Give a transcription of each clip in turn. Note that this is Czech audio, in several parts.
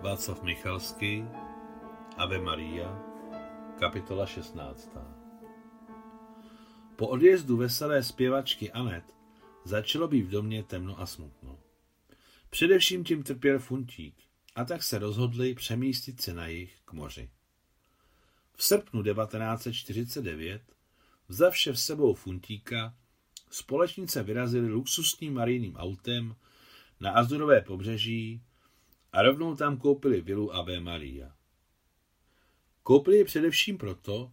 Václav Michalský, Ave Maria, kapitola 16. Po odjezdu veselé zpěvačky Anet začalo být v domě temno a smutno. Především tím trpěl Funtík a tak se rozhodli přemístit se na jich k moři. V srpnu 1949, vzavše v sebou Funtíka, společnice vyrazili luxusním marijným autem na Azurové pobřeží a rovnou tam koupili vilu Ave Maria. Koupili ji především proto,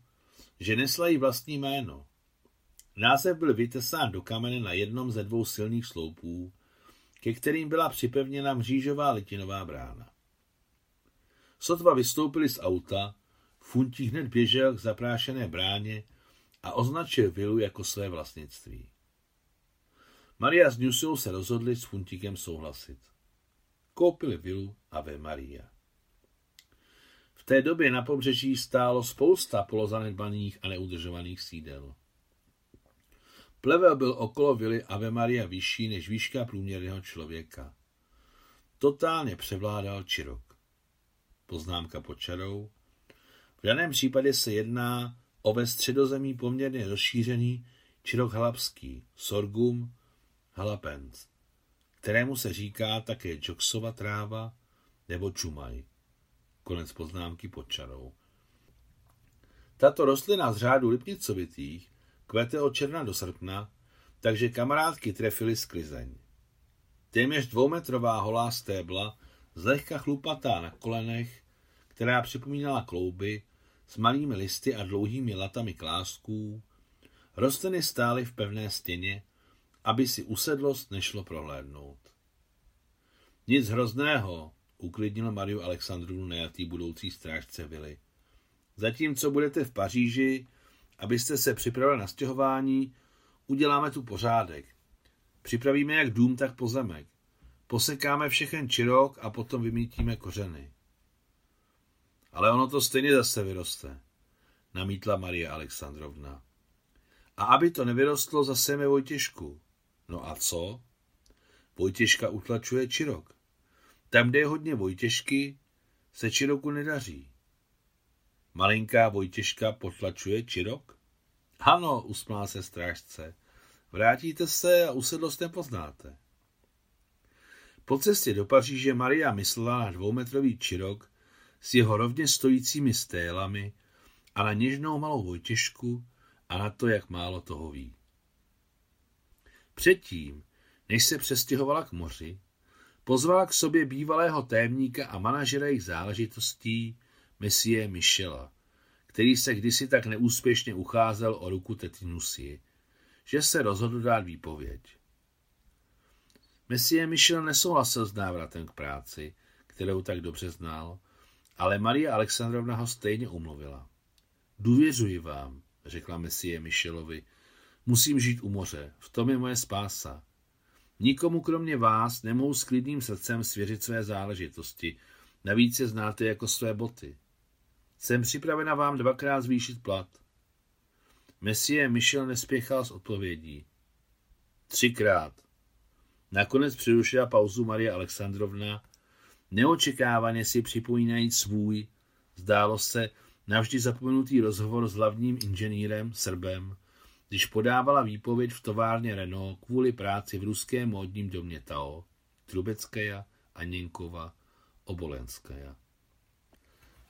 že nesla jí vlastní jméno. Název byl vytesán do kamene na jednom ze dvou silných sloupů, ke kterým byla připevněna mřížová litinová brána. Sotva vystoupili z auta, Funtí hned běžel k zaprášené bráně a označil vilu jako své vlastnictví. Maria s Newsou se rozhodli s Funtíkem souhlasit koupili vilu Ave Maria. V té době na pobřeží stálo spousta polozanedbaných a neudržovaných sídel. Plevel byl okolo vily Ave Maria vyšší než výška průměrného člověka. Totálně převládal čirok. Poznámka pod čarou. V daném případě se jedná o ve středozemí poměrně rozšířený čirok halapský, sorghum halapens kterému se říká také Joksova tráva nebo čumaj. Konec poznámky pod čarou. Tato rostlina z řádu lipnicovitých kvete od června do srpna, takže kamarádky trefily sklizeň. Téměř dvoumetrová holá stébla, zlehka chlupatá na kolenech, která připomínala klouby, s malými listy a dlouhými latami klásků, rostliny stály v pevné stěně, aby si usedlost nešlo prohlédnout. Nic hrozného, uklidnil Mariu Alexandru nejatý budoucí strážce vily. Zatímco budete v Paříži, abyste se připravili na stěhování, uděláme tu pořádek. Připravíme jak dům, tak pozemek. Posekáme všechen čirok a potom vymítíme kořeny. Ale ono to stejně zase vyroste, namítla Marie Alexandrovna. A aby to nevyrostlo, zasejme Vojtěžku. No a co? Vojtěžka utlačuje čirok. Tam, kde je hodně Vojtěžky, se Čiroku nedaří. Malinká Vojtěžka potlačuje Čirok? Ano, usmál se strážce. Vrátíte se a usedlost nepoznáte. Po cestě do Paříže Maria myslela na dvoumetrový Čirok s jeho rovně stojícími stélami a na něžnou malou Vojtěžku a na to, jak málo toho ví. Předtím, než se přestěhovala k moři, pozvala k sobě bývalého témníka a manažera jejich záležitostí, Messie Michela, který se kdysi tak neúspěšně ucházel o ruku tety Nusi, že se rozhodl dát výpověď. Messie Michel nesouhlasil s návratem k práci, kterou tak dobře znal, ale Maria Alexandrovna ho stejně umluvila. Důvěřuji vám, řekla Messie Michelovi, musím žít u moře, v tom je moje spása. Nikomu kromě vás nemohu s klidným srdcem svěřit své záležitosti, navíc je znáte jako své boty. Jsem připravena vám dvakrát zvýšit plat. Messie Michel nespěchal s odpovědí. Třikrát. Nakonec přerušila pauzu Marie Alexandrovna, neočekávaně si připomínají svůj, zdálo se, navždy zapomenutý rozhovor s hlavním inženýrem, Srbem, když podávala výpověď v továrně Renault kvůli práci v ruském módním domě Tao, Trubeckaja, Aněnkova, Obolenskaja.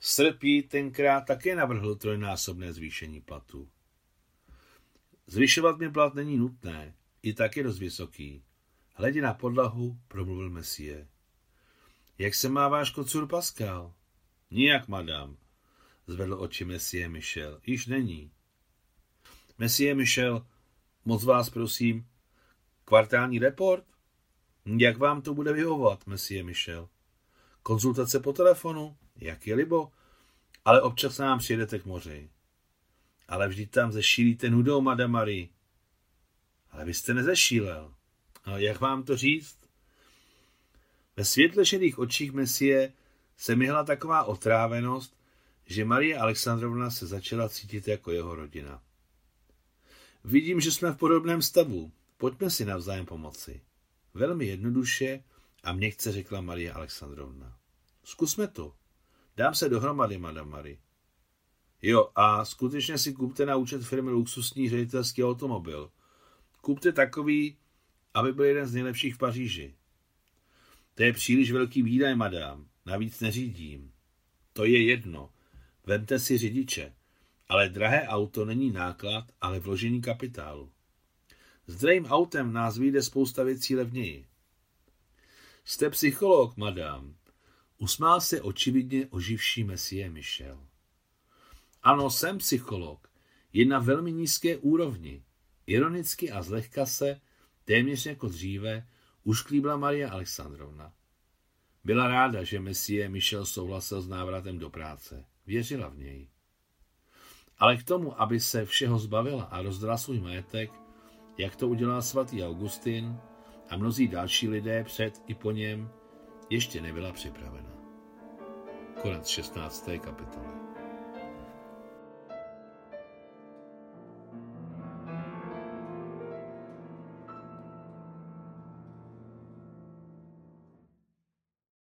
Srpí tenkrát také navrhl trojnásobné zvýšení platu. Zvyšovat mi plat není nutné, i tak je dost vysoký. Hledě na podlahu, promluvil Messie. Jak se má váš kocur Pascal? Nijak, madam, zvedl oči Messie Michel. Již není. Messie Michel, moc vás prosím, kvartální report? Jak vám to bude vyhovovat, Messie Michel? Konzultace po telefonu? Jak je libo? Ale občas nám přijedete k moři. Ale vždyť tam zešílíte nudou, Madame Marie. Ale vy jste nezešílel. No, jak vám to říct? Ve světle šedých očích Messie se myhla taková otrávenost, že Marie Alexandrovna se začala cítit jako jeho rodina. Vidím, že jsme v podobném stavu. Pojďme si navzájem pomoci. Velmi jednoduše a měkce řekla Maria Alexandrovna. Zkusme to. Dám se dohromady, madame Marie. Jo, a skutečně si kupte na účet firmy luxusní ředitelský automobil. Kupte takový, aby byl jeden z nejlepších v Paříži. To je příliš velký výdaj, madám. Navíc neřídím. To je jedno. Vemte si řidiče. Ale drahé auto není náklad, ale vložení kapitálu. S drahým autem nás vyjde spousta věcí levněji. Jste psycholog, madám. Usmál se očividně oživší mesie Michel. Ano, jsem psycholog. Je na velmi nízké úrovni. Ironicky a zlehka se, téměř jako dříve, ušklíbla Maria Alexandrovna. Byla ráda, že Messie Michel souhlasil s návratem do práce. Věřila v něj. Ale k tomu, aby se všeho zbavila a rozdala svůj majetek, jak to udělal svatý Augustin a mnozí další lidé před i po něm, ještě nebyla připravena. Konec 16. kapitoly.